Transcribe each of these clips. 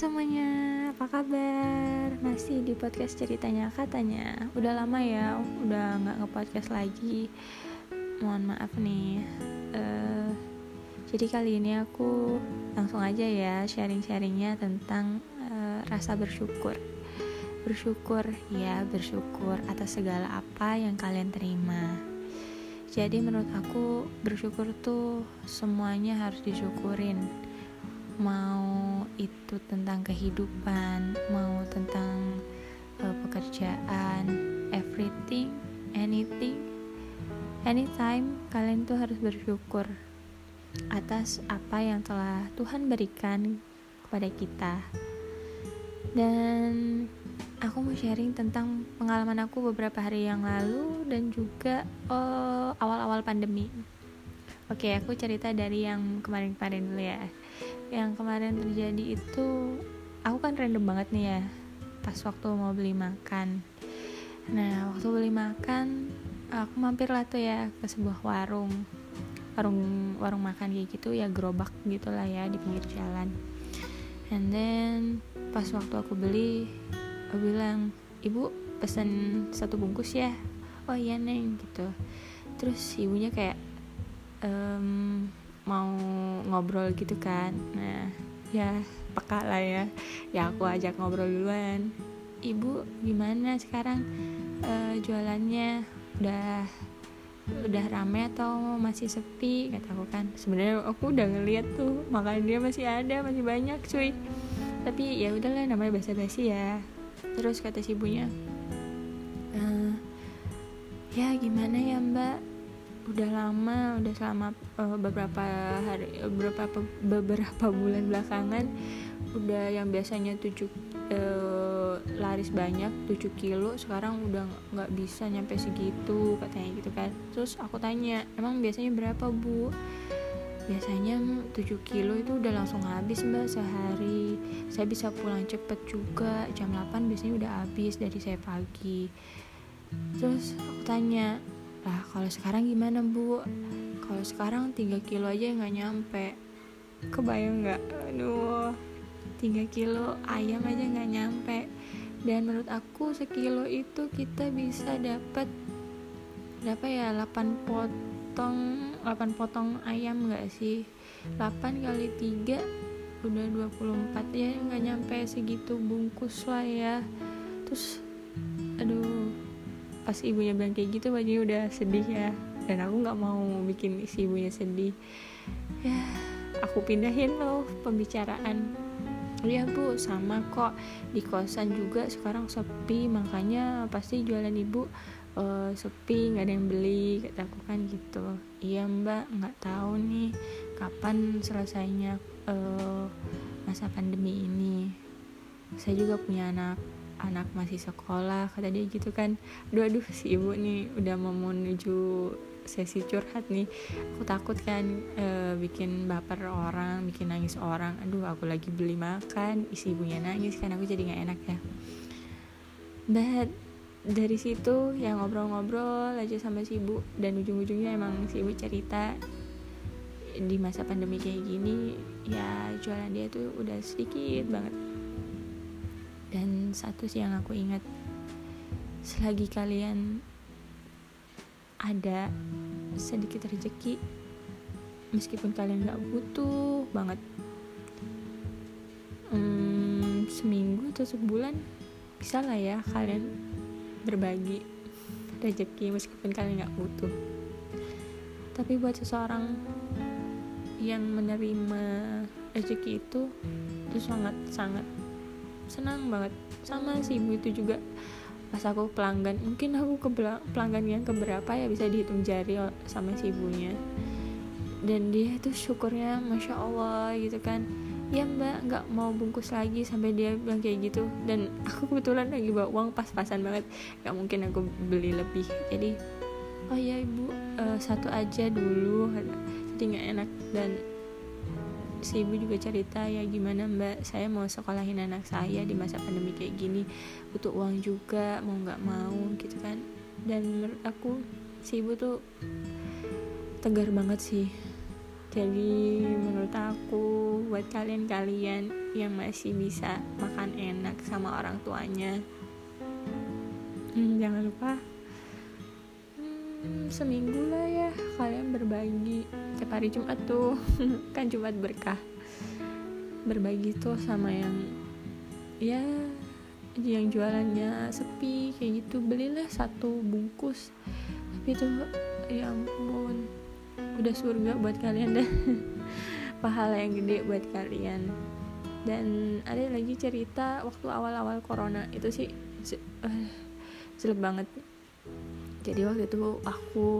semuanya, apa kabar? Masih di podcast ceritanya katanya. Udah lama ya, udah nggak nge-podcast lagi. Mohon maaf nih. Uh, Jadi kali ini aku langsung aja ya sharing-sharingnya tentang uh, rasa bersyukur. Bersyukur, ya bersyukur atas segala apa yang kalian terima. Jadi menurut aku bersyukur tuh semuanya harus disyukurin. Mau itu tentang kehidupan, mau tentang uh, pekerjaan, everything, anything, anytime kalian tuh harus bersyukur atas apa yang telah Tuhan berikan kepada kita. Dan aku mau sharing tentang pengalaman aku beberapa hari yang lalu dan juga eh, awal-awal pandemi. Oke, aku cerita dari yang kemarin-kemarin dulu ya yang kemarin terjadi itu aku kan random banget nih ya pas waktu mau beli makan. Nah waktu beli makan aku mampir lah tuh ya ke sebuah warung. Warung warung makan kayak gitu ya gerobak gitulah ya di pinggir jalan. And then pas waktu aku beli aku bilang ibu pesen satu bungkus ya. Oh iya neng gitu. Terus ibunya kayak um, mau ngobrol gitu kan. Nah ya peka lah ya. Ya aku ajak ngobrol duluan. Ibu gimana sekarang uh, jualannya? Udah udah rame atau masih sepi? Kata aku kan. Sebenarnya aku udah ngeliat tuh makan dia masih ada masih banyak cuy. Tapi ya udahlah namanya basa-basi ya. Terus kata si ibunya uh, ya gimana ya mbak udah lama udah selama uh, beberapa hari beberapa beberapa bulan belakangan udah yang biasanya tujuh uh, laris banyak 7 kilo sekarang udah nggak bisa nyampe segitu katanya gitu kan. Terus aku tanya emang biasanya berapa bu? Biasanya 7 kilo itu udah langsung habis mbak sehari. Saya bisa pulang cepet juga. Jam 8 biasanya udah habis dari saya pagi. Terus aku tanya lah kalau sekarang gimana bu? Kalau sekarang 3 kilo aja nggak nyampe. Kebayang nggak? Aduh 3 kilo ayam aja nggak nyampe. Dan menurut aku sekilo itu kita bisa dapat berapa ya 8 potong 8 potong ayam nggak sih? 8 kali 3 udah 24 ya nggak nyampe segitu bungkus lah ya. Terus pas ibunya bilang kayak gitu bajunya udah sedih ya. Dan aku nggak mau bikin si ibunya sedih. Ya aku pindahin loh pembicaraan. Iya bu sama kok. Di kosan juga sekarang sepi makanya pasti jualan ibu uh, sepi nggak ada yang beli kata aku kan gitu. Iya mbak nggak tahu nih kapan selesainya uh, masa pandemi ini. Saya juga punya anak anak masih sekolah kata dia gitu kan. Aduh aduh si ibu nih udah mau menuju sesi curhat nih. Aku takut kan e, bikin baper orang bikin nangis orang. Aduh aku lagi beli makan isi ibunya nangis kan aku jadi nggak enak ya. But dari situ yang ngobrol-ngobrol aja sama si ibu. Dan ujung-ujungnya emang si ibu cerita di masa pandemi kayak gini ya jualan dia tuh udah sedikit banget satu sih yang aku ingat. Selagi kalian ada sedikit rezeki meskipun kalian gak butuh banget hmm, seminggu atau sebulan bisa lah ya kalian berbagi rezeki meskipun kalian gak butuh. Tapi buat seseorang yang menerima rezeki itu itu sangat sangat senang banget. Sama si ibu itu juga. Pas aku pelanggan mungkin aku ke pelanggan yang keberapa ya bisa dihitung jari sama si ibunya. Dan dia itu syukurnya masya allah gitu kan. Ya mbak nggak mau bungkus lagi sampai dia bilang kayak gitu. Dan aku kebetulan lagi bawa uang pas-pasan banget. Nggak mungkin aku beli lebih. Jadi oh ya ibu uh, satu aja dulu jadi nggak enak. Dan si ibu juga cerita ya gimana mbak saya mau sekolahin anak saya di masa pandemi kayak gini butuh uang juga mau nggak mau gitu kan. Dan menurut aku si ibu tuh tegar banget sih. Jadi menurut aku buat kalian-kalian yang masih bisa makan enak sama orang tuanya hmm, jangan lupa hmm, seminggu lah ya kalian berbagi. Tiap hari Jumat tuh kan Jumat berkah. Berbagi tuh sama yang ya yang jualannya sepi kayak gitu. Belilah satu bungkus. Tapi itu ya ampun udah surga buat kalian deh pahala yang gede buat kalian. Dan ada lagi cerita waktu awal-awal corona. Itu sih uh, jelek banget jadi waktu itu aku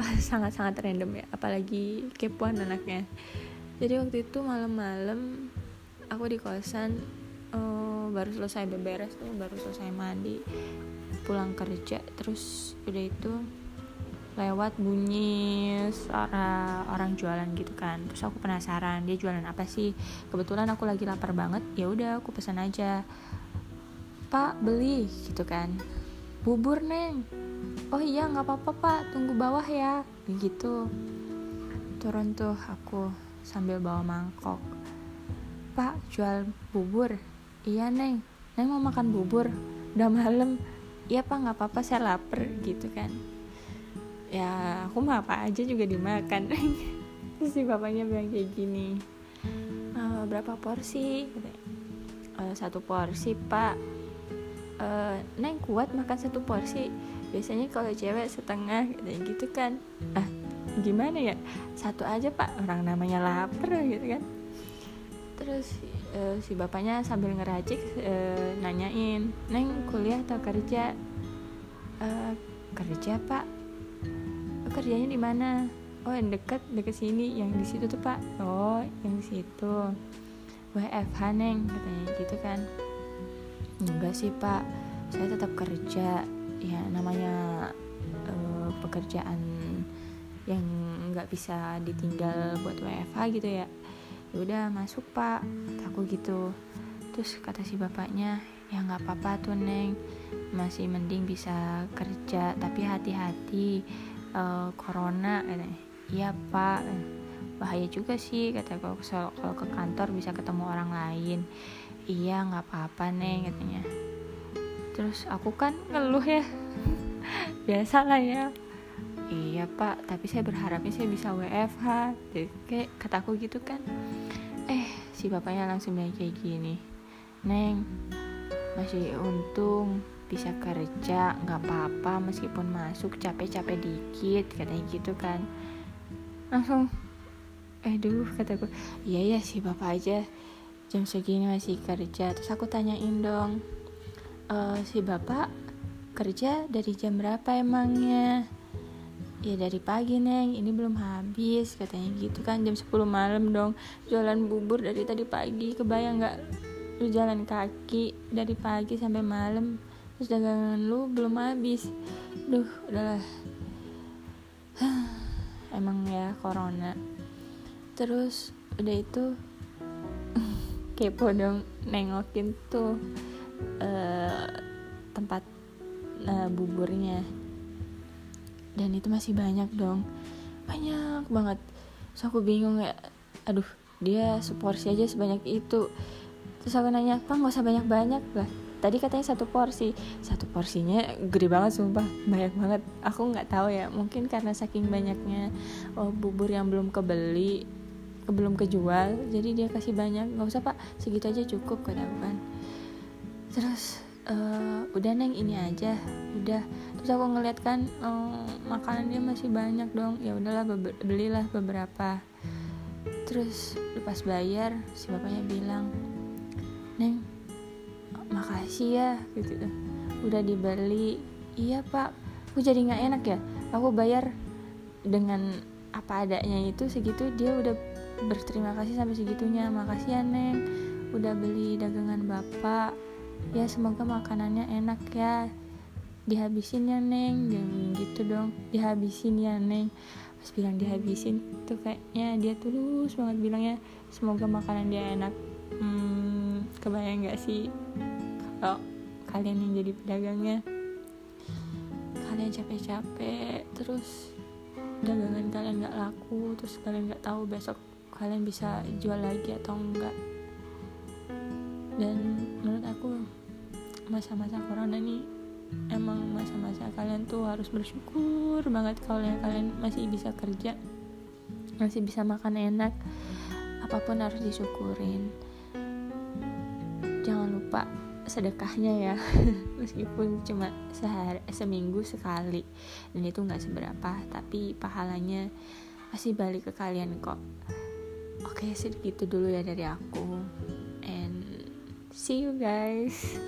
uh, sangat-sangat random ya apalagi kepoan anaknya. Jadi waktu itu malam-malam aku di kosan uh, baru selesai beberes tuh baru selesai mandi pulang kerja terus udah itu lewat bunyi suara orang jualan gitu kan. Terus aku penasaran dia jualan apa sih? Kebetulan aku lagi lapar banget ya udah aku pesan aja. Pak beli gitu kan bubur neng. Oh iya nggak apa-apa pak. Tunggu bawah ya. Gitu. Turun tuh aku sambil bawa mangkok. Pak jual bubur? Iya neng. Neng mau makan bubur. Udah malam. Iya pak nggak apa-apa saya lapar gitu kan. Ya aku mah apa aja juga dimakan. Terus si bapaknya bilang kayak gini e, berapa porsi? E, satu porsi pak e, neng kuat makan satu porsi. Biasanya kalau cewek setengah gitu kan. Ah gimana ya? Satu aja pak. Orang namanya lapar gitu kan. Terus e, si bapaknya sambil ngeracik e, nanyain neng kuliah atau kerja? E, kerja pak. Kerjanya di mana? Oh yang dekat dekat sini. Yang di situ tuh pak. Oh yang di situ WFH neng katanya gitu kan enggak sih pak. Saya tetap kerja. Ya namanya uh, pekerjaan yang nggak bisa ditinggal buat WFH gitu ya. ya udah masuk pak. Aku gitu. Terus kata si bapaknya ya nggak apa-apa tuh neng. Masih mending bisa kerja. Tapi hati-hati uh, corona. Iya pak. Bahaya juga sih kata kalau kalau ke kantor bisa ketemu orang lain iya nggak apa-apa neng katanya. Terus aku kan ngeluh ya. Biasa lah ya. Iya pak tapi saya berharapnya saya bisa WFH jadi kayak kataku gitu kan. Eh si bapaknya langsung bilang kayak gini neng masih untung bisa kerja nggak apa-apa meskipun masuk capek-capek dikit katanya gitu kan. Langsung eh dulu kataku iya ya sih bapak aja jam segini masih kerja. Terus aku tanyain dong e, si bapak kerja dari jam berapa emangnya? Ya dari pagi neng. Ini belum habis katanya gitu kan. Jam 10 malam dong. Jualan bubur dari tadi pagi. Kebayang nggak lu jalan kaki dari pagi sampai malam? Terus dagangan lu belum habis. Duh udahlah. Emang ya corona. Terus udah itu kepo dong nengokin tuh uh, tempat uh, buburnya. Dan itu masih banyak dong. Banyak banget. So aku bingung ya aduh dia seporsi aja sebanyak itu. Terus aku nanya pak nggak usah banyak banyak lah. Tadi katanya satu porsi. Satu porsinya gede banget sumpah. Banyak banget. Aku nggak tahu ya. Mungkin karena saking banyaknya oh, bubur yang belum kebeli belum kejual jadi dia kasih banyak. Nggak usah pak segitu aja cukup kata aku kan. Terus uh, udah neng ini aja udah. Terus aku ngeliat kan uh, makanan dia masih banyak dong. Ya udahlah be belilah beberapa. Terus pas bayar si bapaknya bilang neng makasih ya gitu. Udah dibeli. Iya pak aku jadi nggak enak ya. Aku bayar dengan apa adanya itu segitu dia udah berterima kasih sampai segitunya. Makasih ya neng udah beli dagangan bapak. Ya semoga makanannya enak ya. Dihabisin ya neng. Jangan gitu dong. Dihabisin ya neng. Pas bilang dihabisin tuh kayaknya dia tulus banget bilangnya semoga makanan dia enak. Hmm, kebayang gak sih kalau kalian yang jadi pedagangnya kalian capek-capek terus dagangan kalian nggak laku terus kalian nggak tahu besok kalian bisa jual lagi atau enggak. Dan menurut aku masa-masa corona ini emang masa-masa kalian tuh harus bersyukur banget kalau kalian masih bisa kerja masih bisa makan enak apa pun harus disyukurin. Jangan lupa sedekahnya ya meskipun cuma sehari seminggu sekali. Dan itu nggak seberapa tapi pahalanya masih balik ke kalian kok oke segitu dulu ya dari aku. And see you guys